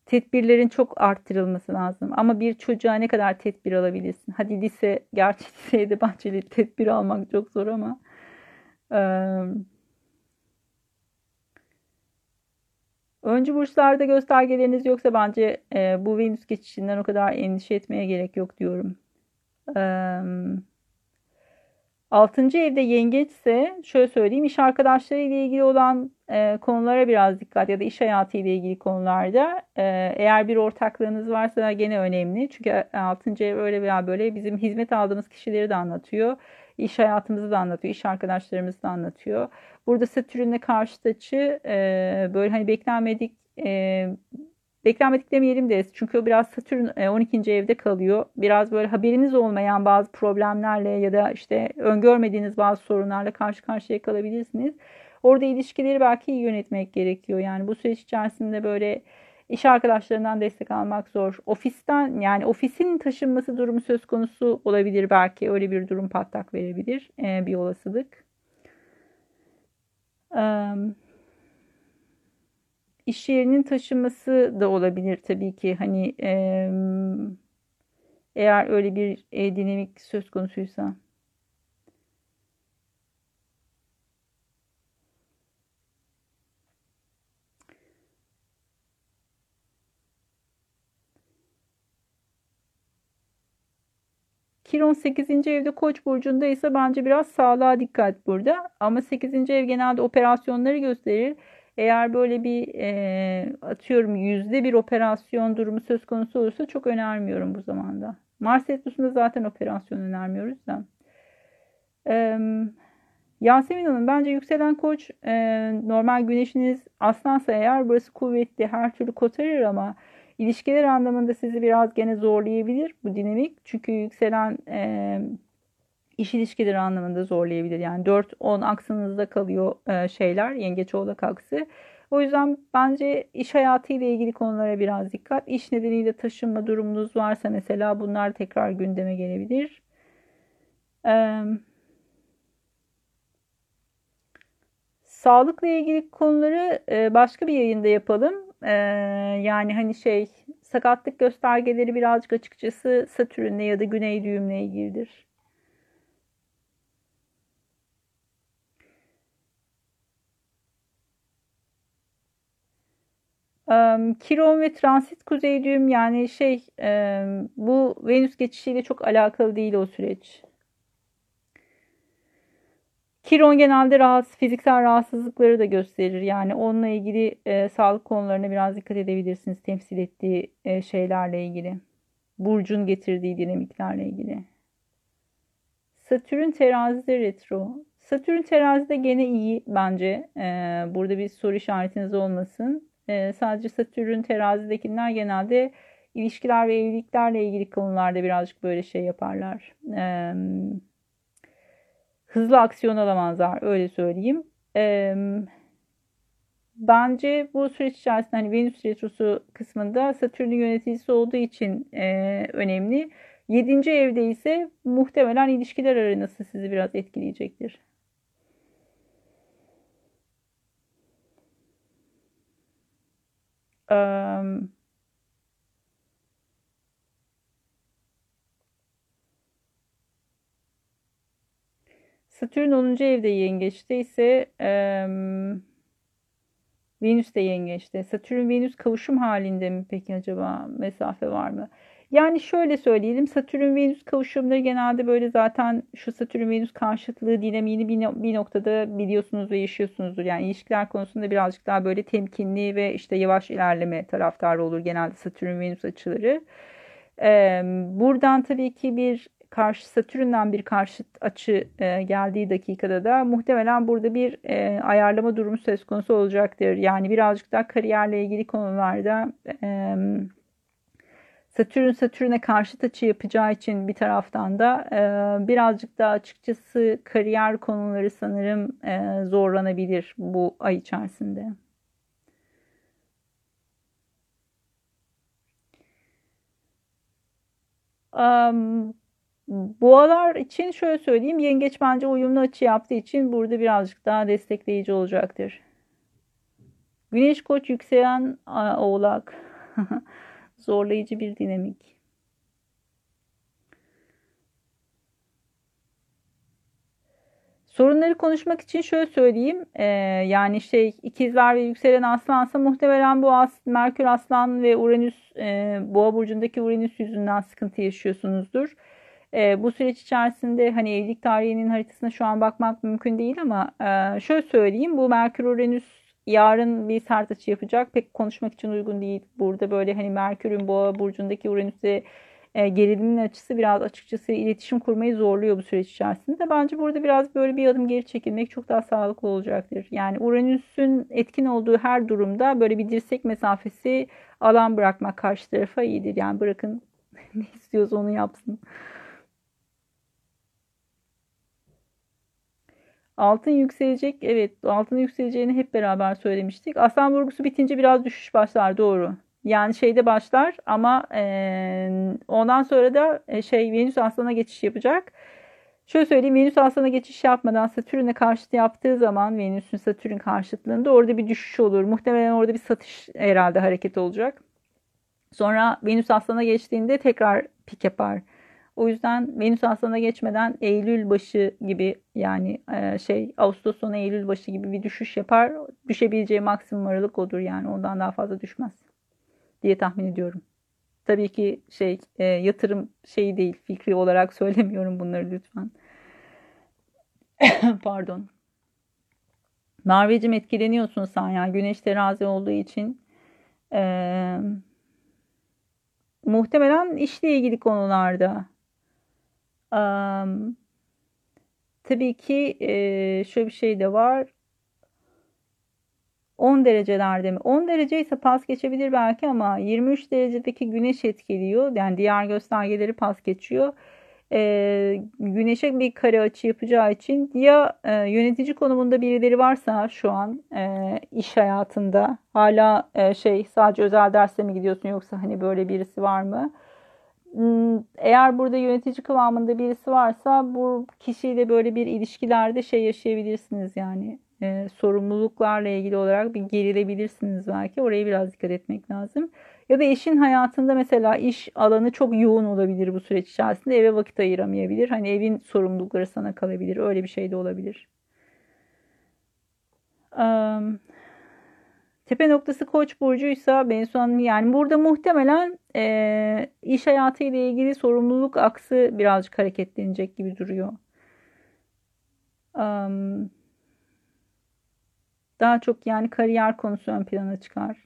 Tedbirlerin çok arttırılması lazım. Ama bir çocuğa ne kadar tedbir alabilirsin? Hadi lise, gerçi liseye de bahçeli tedbir almak çok zor ama Öncü burçlarda göstergeleriniz yoksa bence e, bu Venüs geçişinden o kadar endişe etmeye gerek yok diyorum. E, 6. evde yengeçse şöyle söyleyeyim iş arkadaşları ile ilgili olan e, konulara biraz dikkat ya da iş hayatı ile ilgili konularda e, eğer bir ortaklığınız varsa gene önemli. Çünkü 6. ev öyle veya böyle bizim hizmet aldığımız kişileri de anlatıyor. İş hayatımızı da anlatıyor, iş arkadaşlarımızı da anlatıyor. Burada Satürn'le karşıt açı e, böyle hani beklenmedik e, beklenmedik demeyelim de çünkü biraz Satürn 12. E, evde kalıyor. Biraz böyle haberiniz olmayan bazı problemlerle ya da işte öngörmediğiniz bazı sorunlarla karşı karşıya kalabilirsiniz. Orada ilişkileri belki iyi yönetmek gerekiyor. Yani bu süreç içerisinde böyle iş arkadaşlarından destek almak zor. Ofisten yani ofisin taşınması durumu söz konusu olabilir belki. Öyle bir durum patlak verebilir. E, bir olasılık. Um, iş yerinin taşınması da olabilir tabii ki. Hani e, eğer öyle bir e, dinamik söz konusuysa. Kiron 8. evde Koç burcunda ise bence biraz sağlığa dikkat burada. Ama 8. ev genelde operasyonları gösterir. Eğer böyle bir e, atıyorum yüzde bir operasyon durumu söz konusu olursa çok önermiyorum bu zamanda. Mars Retrosu'nda zaten operasyon önermiyoruz da. E, Yasemin Hanım bence yükselen koç e, normal güneşiniz aslansa eğer burası kuvvetli her türlü kotarır ama İlişkiler anlamında sizi biraz gene zorlayabilir bu dinamik. Çünkü yükselen e, iş ilişkileri anlamında zorlayabilir. Yani 4-10 aksınızda kalıyor e, şeyler yengeç oğlak aksı. O yüzden bence iş hayatı ile ilgili konulara biraz dikkat. İş nedeniyle taşınma durumunuz varsa mesela bunlar tekrar gündeme gelebilir. Ee, sağlıkla ilgili konuları e, başka bir yayında yapalım. Ee, yani hani şey sakatlık göstergeleri birazcık açıkçası Satürn'le ya da Güney düğümle ilgilidir. Kiron ve transit kuzey düğüm yani şey bu Venüs geçişiyle çok alakalı değil o süreç. Kiron genelde rahatsız, fiziksel rahatsızlıkları da gösterir. Yani onunla ilgili e, sağlık konularına biraz dikkat edebilirsiniz. Temsil ettiği e, şeylerle ilgili. Burcun getirdiği dinamiklerle ilgili. Satürn terazide retro. Satürn terazide gene iyi bence. E, burada bir soru işaretiniz olmasın. E, sadece Satürn terazidekiler genelde ilişkiler ve evliliklerle ilgili konularda birazcık böyle şey yaparlar. Evet hızlı aksiyon alamazlar öyle söyleyeyim. E, bence bu süreç içerisinde hani Venüs retrosu kısmında Satürn'ün yöneticisi olduğu için e, önemli. Yedinci evde ise muhtemelen ilişkiler aranası sizi biraz etkileyecektir. Um, Satürn 10. evde yengeçte ise e, Venüs de yengeçte. Satürn Venüs kavuşum halinde mi peki acaba mesafe var mı? Yani şöyle söyleyelim Satürn Venüs kavuşumları genelde böyle zaten şu Satürn Venüs karşıtlığı dinamiğini bir, bir noktada biliyorsunuz ve yaşıyorsunuzdur. Yani ilişkiler konusunda birazcık daha böyle temkinli ve işte yavaş ilerleme taraftarı olur genelde Satürn Venüs açıları. Ee, buradan tabii ki bir karşı Satürn'den bir karşıt açı e, geldiği dakikada da muhtemelen burada bir e, ayarlama durumu söz konusu olacaktır. Yani birazcık daha kariyerle ilgili konularda e, Satürn Satürn'e karşıt açı yapacağı için bir taraftan da e, birazcık daha açıkçası kariyer konuları sanırım e, zorlanabilir bu ay içerisinde. Um, boğalar için şöyle söyleyeyim. Yengeç bence uyumlu açı yaptığı için burada birazcık daha destekleyici olacaktır. Güneş koç yükselen oğlak. Zorlayıcı bir dinamik. Sorunları konuşmak için şöyle söyleyeyim. Ee, yani şey ikizler ve yükselen aslansa muhtemelen bu as, Merkür aslan ve Uranüs e, boğa burcundaki Uranüs yüzünden sıkıntı yaşıyorsunuzdur. E, bu süreç içerisinde hani evlilik tarihinin haritasına şu an bakmak mümkün değil ama e, şöyle söyleyeyim. Bu Merkür Uranüs yarın bir sert açı yapacak. Pek konuşmak için uygun değil. Burada böyle hani Merkür'ün boğa burcundaki Uranüs'e e, gerilimin açısı biraz açıkçası iletişim kurmayı zorluyor bu süreç içerisinde. Bence burada biraz böyle bir adım geri çekilmek çok daha sağlıklı olacaktır. Yani Uranüs'ün etkin olduğu her durumda böyle bir dirsek mesafesi alan bırakmak karşı tarafa iyidir. Yani bırakın ne istiyorsa onu yapsın. Altın yükselecek. Evet altın yükseleceğini hep beraber söylemiştik. Aslan vurgusu bitince biraz düşüş başlar doğru. Yani şeyde başlar ama e, ondan sonra da e, şey Venüs Aslan'a geçiş yapacak. Şöyle söyleyeyim Venüs Aslan'a geçiş yapmadan Satürn'e karşıt yaptığı zaman Venüs'ün Satürn karşıtlığında orada bir düşüş olur. Muhtemelen orada bir satış herhalde hareket olacak. Sonra Venüs Aslan'a geçtiğinde tekrar pik yapar. O yüzden Venüs Aslan'a geçmeden Eylül başı gibi yani e, şey Ağustos sonu Eylül başı gibi bir düşüş yapar. Düşebileceği maksimum aralık odur yani ondan daha fazla düşmez diye tahmin ediyorum. Tabii ki şey e, yatırım şeyi değil fikri olarak söylemiyorum bunları lütfen. Pardon. Merveciğim etkileniyorsun sen ya. Güneş terazi olduğu için. Ee, muhtemelen işle ilgili konularda. Um, tabii ki e, şöyle bir şey de var. 10 derecelerde mi? 10 derece ise pas geçebilir belki ama 23 derecedeki güneş etkiliyor. Yani diğer göstergeleri pas geçiyor. Ee, güneşe bir kare açı yapacağı için ya e, yönetici konumunda birileri varsa şu an e, iş hayatında hala e, şey sadece özel derse mi gidiyorsun yoksa hani böyle birisi var mı? Hmm, eğer burada yönetici kıvamında birisi varsa bu kişiyle böyle bir ilişkilerde şey yaşayabilirsiniz yani e, sorumluluklarla ilgili olarak bir gerilebilirsiniz belki. Oraya biraz dikkat etmek lazım. Ya da eşin hayatında mesela iş alanı çok yoğun olabilir bu süreç içerisinde. Eve vakit ayıramayabilir. Hani evin sorumlulukları sana kalabilir. Öyle bir şey de olabilir. Um, tepe noktası koç burcuysa ben son yani burada muhtemelen e, iş hayatı ile ilgili sorumluluk aksı birazcık hareketlenecek gibi duruyor. Um, daha çok yani kariyer konusu ön plana çıkar.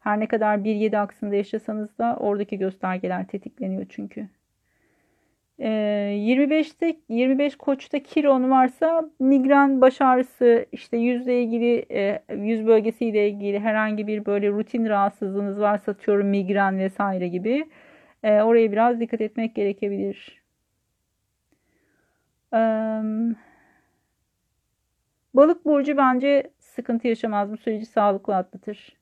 Her ne kadar 1-7 aksında yaşasanız da oradaki göstergeler tetikleniyor çünkü. Ee, 25'te 25 koçta kiron varsa migren baş ağrısı işte yüzle ilgili e, yüz bölgesiyle ilgili herhangi bir böyle rutin rahatsızlığınız varsa atıyorum migren vesaire gibi e, oraya biraz dikkat etmek gerekebilir. Ee, balık burcu bence sıkıntı yaşamaz. Bu süreci sağlıklı atlatır.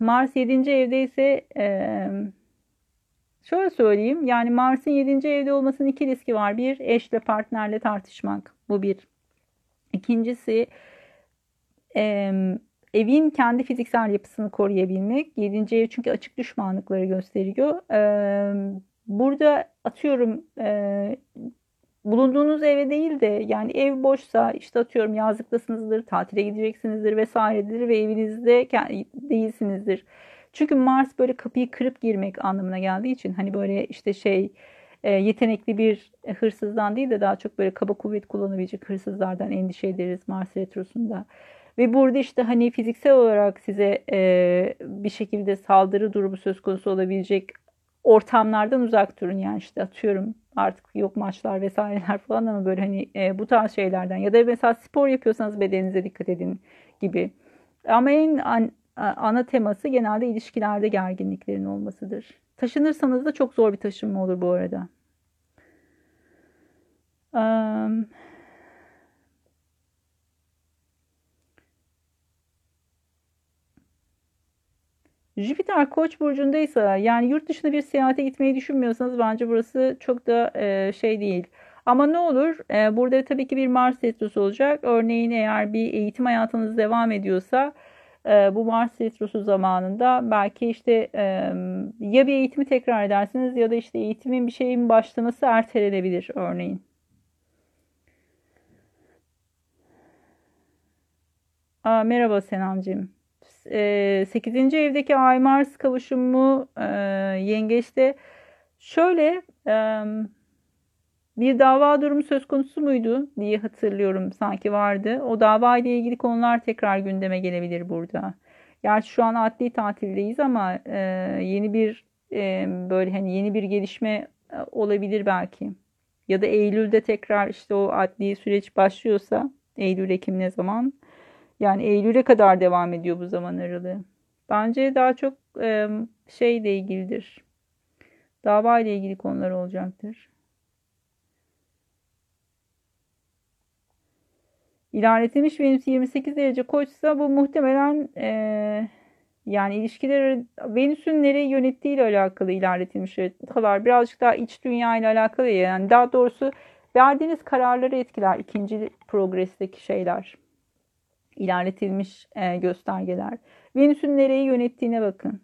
Mars 7. evde ise şöyle söyleyeyim. Yani Mars'ın 7. evde olmasının iki riski var. Bir, eşle partnerle tartışmak. Bu bir. İkincisi e, evin kendi fiziksel yapısını koruyabilmek. 7. ev çünkü açık düşmanlıkları gösteriyor. E, burada atıyorum e, bulunduğunuz eve değil de yani ev boşsa işte atıyorum yazlıktasınızdır, tatile gideceksinizdir vesairedir ve evinizde değilsinizdir. Çünkü Mars böyle kapıyı kırıp girmek anlamına geldiği için hani böyle işte şey e, yetenekli bir hırsızdan değil de daha çok böyle kaba kuvvet kullanabilecek hırsızlardan endişe ederiz Mars retrosunda. Ve burada işte hani fiziksel olarak size e, bir şekilde saldırı durumu söz konusu olabilecek ortamlardan uzak durun. Yani işte atıyorum artık yok maçlar vesaireler falan ama böyle hani e, bu tarz şeylerden ya da mesela spor yapıyorsanız bedeninize dikkat edin gibi. Ama en ana teması genelde ilişkilerde gerginliklerin olmasıdır. Taşınırsanız da çok zor bir taşınma olur bu arada. Um, Jüpiter Koç burcundaysa yani yurt dışına bir seyahate gitmeyi düşünmüyorsanız bence burası çok da e, şey değil. Ama ne olur e, burada tabii ki bir Mars retrosu olacak. Örneğin eğer bir eğitim hayatınız devam ediyorsa e, bu Mars retrosu zamanında belki işte ya bir eğitimi tekrar edersiniz ya da işte eğitimin bir şeyin başlaması ertelenebilir örneğin. Aa, merhaba Senancığım. E, 8. evdeki Ay Mars kavuşumu e, yengeçte şöyle bir dava durumu söz konusu muydu diye hatırlıyorum sanki vardı. O dava ile ilgili konular tekrar gündeme gelebilir burada. Gerçi şu an adli tatildeyiz ama e, yeni bir e, böyle hani yeni bir gelişme e, olabilir belki. Ya da Eylül'de tekrar işte o adli süreç başlıyorsa Eylül Ekim ne zaman? Yani Eylül'e kadar devam ediyor bu zaman aralığı. Bence daha çok e, şeyle ilgilidir. Dava ile ilgili konular olacaktır. İlerletilmiş Venüs 28 derece koçsa bu muhtemelen e, yani ilişkileri Venüs'ün nereyi yönettiği ile alakalı ilerletilmiş haritalar birazcık daha iç dünya ile alakalı yani daha doğrusu verdiğiniz kararları etkiler ikinci progresteki şeyler ilerletilmiş e, göstergeler. Venüs'ün nereyi yönettiğine bakın.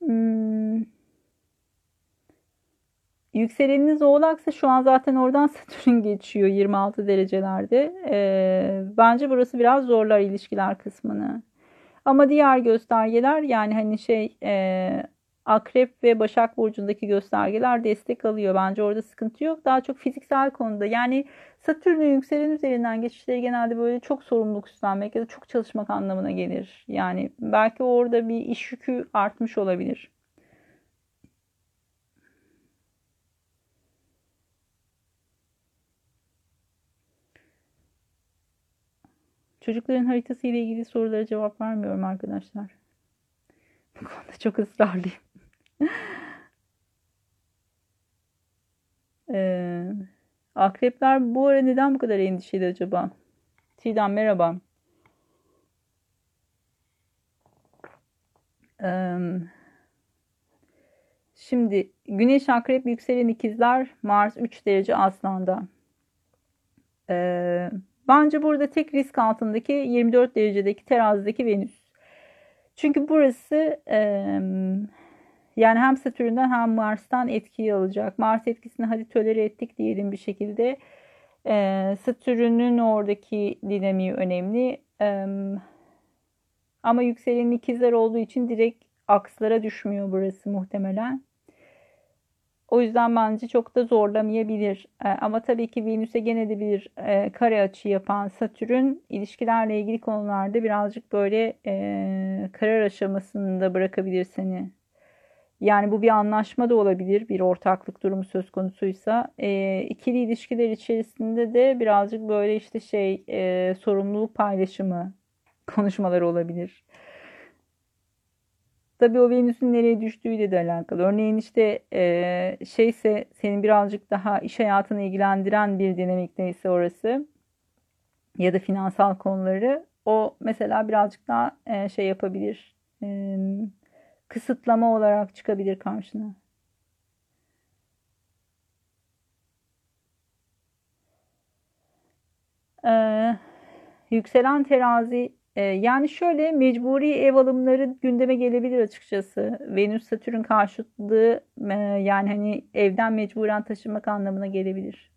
Hmm. Yükseleniniz oğlaksa şu an zaten oradan Satürn geçiyor 26 derecelerde. E, bence burası biraz zorlar ilişkiler kısmını. Ama diğer göstergeler yani hani şey e, Akrep ve Başak Burcu'ndaki göstergeler destek alıyor. Bence orada sıkıntı yok. Daha çok fiziksel konuda. Yani Satürn'ün yükselen üzerinden geçişleri genelde böyle çok sorumluluk üstlenmek ya da çok çalışmak anlamına gelir. Yani belki orada bir iş yükü artmış olabilir. Çocukların haritası ile ilgili sorulara cevap vermiyorum arkadaşlar. Bu konuda çok ısrarlıyım. Ee, akrepler bu ara neden bu kadar endişeli acaba? Çiğdem merhaba. Ee, şimdi Güneş Akrep yükselen ikizler Mars 3 derece aslanda. Ee, bence burada tek risk altındaki 24 derecedeki terazideki Venüs. Çünkü burası e, yani hem Satürn'den hem Mars'tan etkiyi alacak. Mars etkisini hadi tölere ettik diyelim bir şekilde. E, Satürn'ün oradaki dinamiği önemli. E, ama yükselenin ikizler olduğu için direkt akslara düşmüyor burası muhtemelen. O yüzden bence çok da zorlamayabilir. E, ama tabii ki Venüs'e gene de bir e, kare açı yapan Satürn ilişkilerle ilgili konularda birazcık böyle e, karar aşamasında bırakabilir seni. Yani bu bir anlaşma da olabilir. Bir ortaklık durumu söz konusuysa. E, ikili ilişkiler içerisinde de birazcık böyle işte şey e, sorumluluk paylaşımı konuşmaları olabilir. Tabii o Venüs'ün nereye düştüğüyle de alakalı. Örneğin işte e, şeyse senin birazcık daha iş hayatını ilgilendiren bir dinamikteyse orası ya da finansal konuları o mesela birazcık daha e, şey yapabilir. E, kısıtlama olarak çıkabilir karşına. Ee, yükselen terazi e, yani şöyle mecburi ev alımları gündeme gelebilir açıkçası. Venüs Satürn karşıtlığı e, yani hani evden mecburen taşınmak anlamına gelebilir.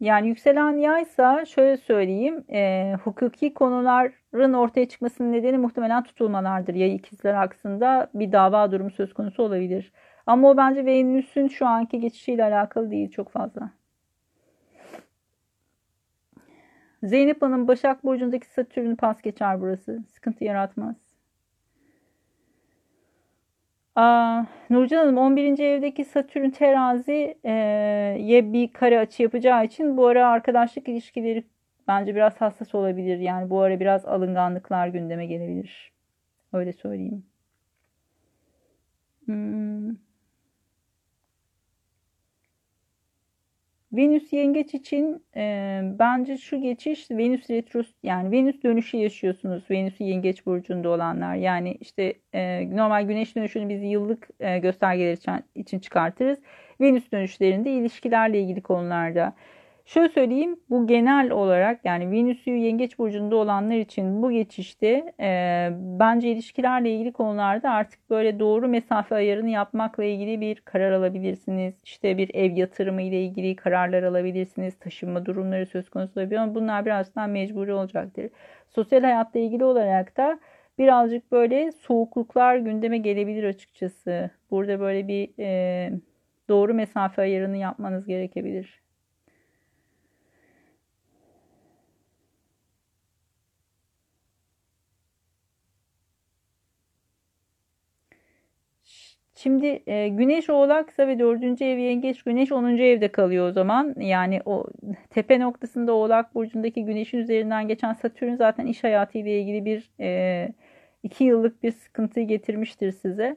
Yani yükselen yaysa şöyle söyleyeyim e, hukuki konuların ortaya çıkmasının nedeni muhtemelen tutulmalardır. Ya ikizler aksında bir dava durumu söz konusu olabilir. Ama o bence Venüs'ün şu anki geçişiyle alakalı değil çok fazla. Zeynep Hanım Başak Burcu'ndaki Satürn'ü pas geçer burası. Sıkıntı yaratmaz. Aa, Nurcan Hanım 11. evdeki Satürn terazi e, bir kare açı yapacağı için bu ara arkadaşlık ilişkileri bence biraz hassas olabilir. Yani bu ara biraz alınganlıklar gündeme gelebilir. Öyle söyleyeyim. Hmm. Venüs yengeç için e, bence şu geçiş Venüs retros yani Venüs dönüşü yaşıyorsunuz. Venüs yengeç burcunda olanlar. Yani işte e, normal güneş dönüşünü biz yıllık e, göstergeler için, için çıkartırız. Venüs dönüşlerinde ilişkilerle ilgili konularda Şöyle söyleyeyim bu genel olarak yani Venüs'ü yengeç burcunda olanlar için bu geçişte e, bence ilişkilerle ilgili konularda artık böyle doğru mesafe ayarını yapmakla ilgili bir karar alabilirsiniz. İşte bir ev yatırımı ile ilgili kararlar alabilirsiniz. Taşınma durumları söz konusu olabilir ama bunlar birazdan mecburi olacaktır. Sosyal hayatla ilgili olarak da birazcık böyle soğukluklar gündeme gelebilir açıkçası. Burada böyle bir e, doğru mesafe ayarını yapmanız gerekebilir. Şimdi e, Güneş Oğlaksa ve 4. ev Yengeç Güneş 10. evde kalıyor o zaman. Yani o tepe noktasında Oğlak Burcu'ndaki Güneş'in üzerinden geçen Satürn zaten iş hayatı ile ilgili bir e, iki yıllık bir sıkıntıyı getirmiştir size.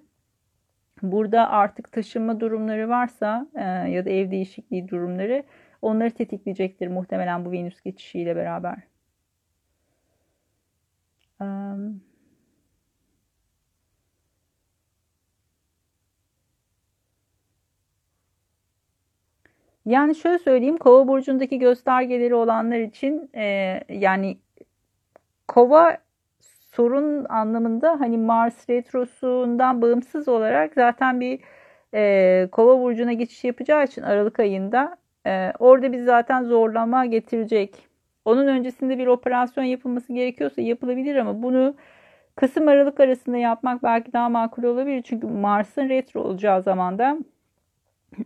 Burada artık taşınma durumları varsa e, ya da ev değişikliği durumları onları tetikleyecektir muhtemelen bu Venüs geçişiyle beraber. Um, Yani şöyle söyleyeyim Kova burcundaki göstergeleri olanlar için e, yani Kova sorun anlamında hani Mars retrosundan bağımsız olarak zaten bir e, Kova burcuna geçiş yapacağı için Aralık ayında e, orada biz zaten zorlama getirecek. Onun öncesinde bir operasyon yapılması gerekiyorsa yapılabilir ama bunu Kasım Aralık arasında yapmak belki daha makul olabilir. Çünkü Mars'ın retro olacağı zamanda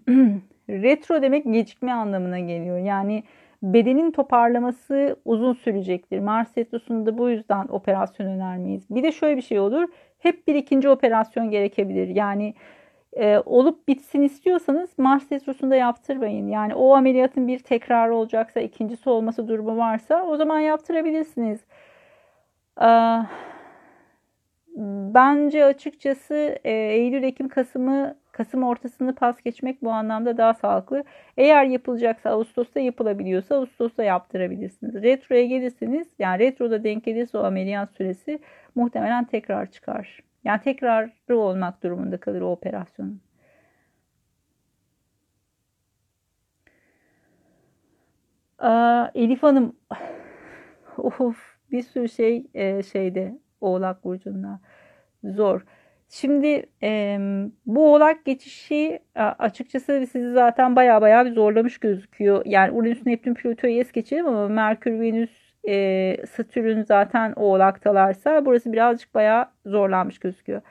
Retro demek gecikme anlamına geliyor. Yani bedenin toparlaması uzun sürecektir. Mars retrosunda bu yüzden operasyon önermeyiz. Bir de şöyle bir şey olur. Hep bir ikinci operasyon gerekebilir. Yani e, olup bitsin istiyorsanız Mars retrosunda yaptırmayın. Yani o ameliyatın bir tekrarı olacaksa, ikincisi olması durumu varsa o zaman yaptırabilirsiniz. Ee, bence açıkçası e, Eylül, Ekim, Kasım'ı Kasım ortasını pas geçmek bu anlamda daha sağlıklı. Eğer yapılacaksa Ağustos'ta yapılabiliyorsa Ağustos'ta yaptırabilirsiniz. Retroya gelirseniz yani retroda denk gelirse o ameliyat süresi muhtemelen tekrar çıkar. Yani tekrarı olmak durumunda kalır o operasyonun. Aa, Elif Hanım of bir sürü şey e, şeyde Oğlak Burcu'nda zor. Şimdi e, bu oğlak geçişi açıkçası sizi zaten baya baya bir zorlamış gözüküyor. Yani Uranüs, Neptün, Plüto'yu es geçelim ama Merkür, Venüs, e, Satürn zaten oğlaktalarsa burası birazcık baya zorlanmış gözüküyor.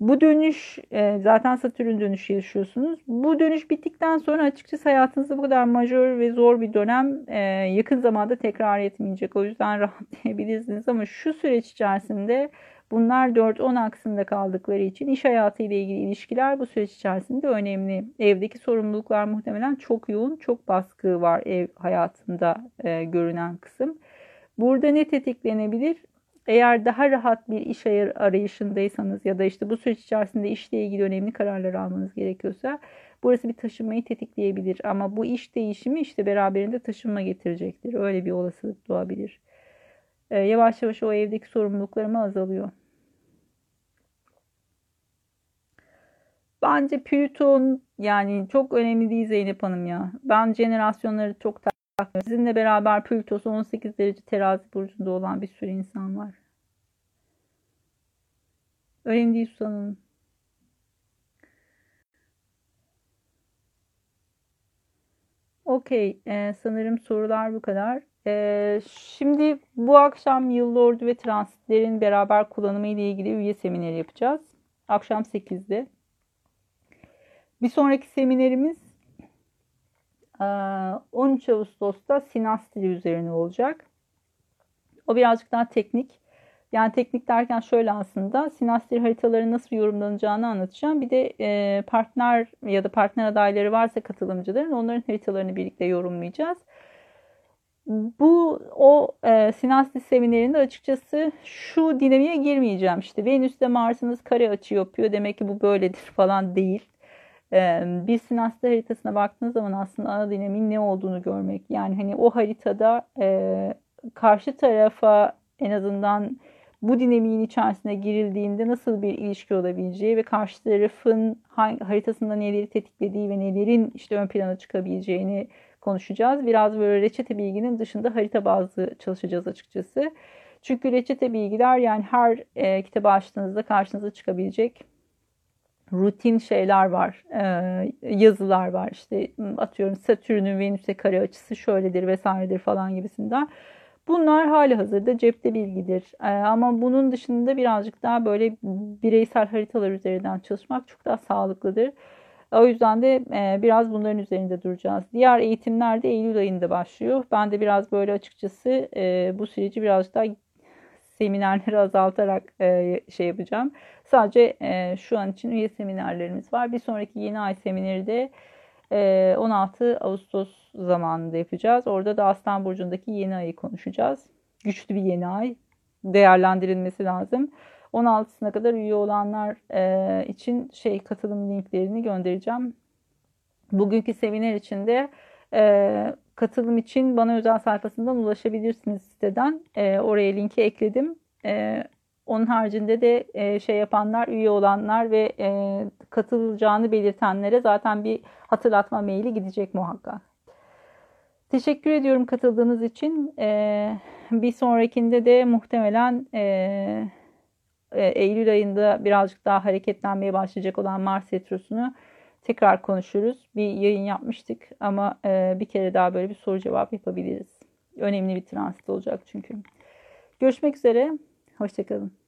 Bu dönüş e, zaten Satürn dönüşü yaşıyorsunuz. Bu dönüş bittikten sonra açıkçası hayatınızda bu kadar majör ve zor bir dönem e, yakın zamanda tekrar etmeyecek. O yüzden rahatlayabilirsiniz ama şu süreç içerisinde Bunlar 4-10 aksında kaldıkları için iş hayatı ile ilgili ilişkiler bu süreç içerisinde önemli. Evdeki sorumluluklar muhtemelen çok yoğun, çok baskı var ev hayatında e, görünen kısım. Burada ne tetiklenebilir? Eğer daha rahat bir iş arayışındaysanız ya da işte bu süreç içerisinde işle ilgili önemli kararlar almanız gerekiyorsa burası bir taşınmayı tetikleyebilir. Ama bu iş değişimi işte beraberinde taşınma getirecektir. Öyle bir olasılık doğabilir. Ee, yavaş yavaş o evdeki sorumluluklarım azalıyor. Bence Plüton yani çok önemli değil Zeynep Hanım ya. Ben jenerasyonları çok takmıyorum. Sizinle beraber Plütos 18 derece terazi burcunda olan bir sürü insan var. Önemli değil Susan Hanım. Okey. Ee, sanırım sorular bu kadar. Ee, şimdi bu akşam Yıllı Ordu ve transitlerin beraber kullanımı ile ilgili üye semineri yapacağız. Akşam 8'de. Bir sonraki seminerimiz 13 Ağustos'ta sinastri üzerine olacak. O birazcık daha teknik. Yani teknik derken şöyle aslında sinastri haritaları nasıl yorumlanacağını anlatacağım. Bir de partner ya da partner adayları varsa katılımcıların onların haritalarını birlikte yorumlayacağız. Bu o e, sinastri seminerinde açıkçası şu dinamiğe girmeyeceğim. İşte Venüs'te Mars'ınız kare açı yapıyor. Demek ki bu böyledir falan değil. bir sinastri haritasına baktığınız zaman aslında ana dinamiğin ne olduğunu görmek. Yani hani o haritada karşı tarafa en azından bu dinamiğin içerisine girildiğinde nasıl bir ilişki olabileceği ve karşı tarafın haritasında neleri tetiklediği ve nelerin işte ön plana çıkabileceğini konuşacağız. Biraz böyle reçete bilginin dışında harita bazlı çalışacağız açıkçası. Çünkü reçete bilgiler yani her e, kitabı açtığınızda karşınıza çıkabilecek rutin şeyler var, e, yazılar var. İşte atıyorum Satürn'ün Venüs'e kare açısı şöyledir vesairedir falan gibisinden. Bunlar hali hazırda cepte bilgidir. E, ama bunun dışında birazcık daha böyle bireysel haritalar üzerinden çalışmak çok daha sağlıklıdır. O yüzden de e, biraz bunların üzerinde duracağız. Diğer eğitimler de Eylül ayında başlıyor. Ben de biraz böyle açıkçası e, bu süreci biraz daha seminerleri azaltarak e, şey yapacağım. Sadece şu an için üye seminerlerimiz var. Bir sonraki yeni ay semineri de e, 16 Ağustos zamanında yapacağız. Orada da Aslan Burcu'ndaki yeni ayı konuşacağız. Güçlü bir yeni ay. Değerlendirilmesi lazım. 16'sına kadar üye olanlar için şey katılım linklerini göndereceğim. Bugünkü seminer için de katılım için bana özel sayfasından ulaşabilirsiniz siteden. Oraya linki ekledim. Onun haricinde de şey yapanlar, üye olanlar ve katılacağını belirtenlere zaten bir hatırlatma maili gidecek muhakkak. Teşekkür ediyorum katıldığınız için. E, bir sonrakinde de muhtemelen e, e, Eylül ayında birazcık daha hareketlenmeye başlayacak olan Mars Retrosu'nu tekrar konuşuruz. Bir yayın yapmıştık ama e, bir kere daha böyle bir soru cevap yapabiliriz. Önemli bir transit olacak çünkü. Görüşmek üzere. Hoşçakalın.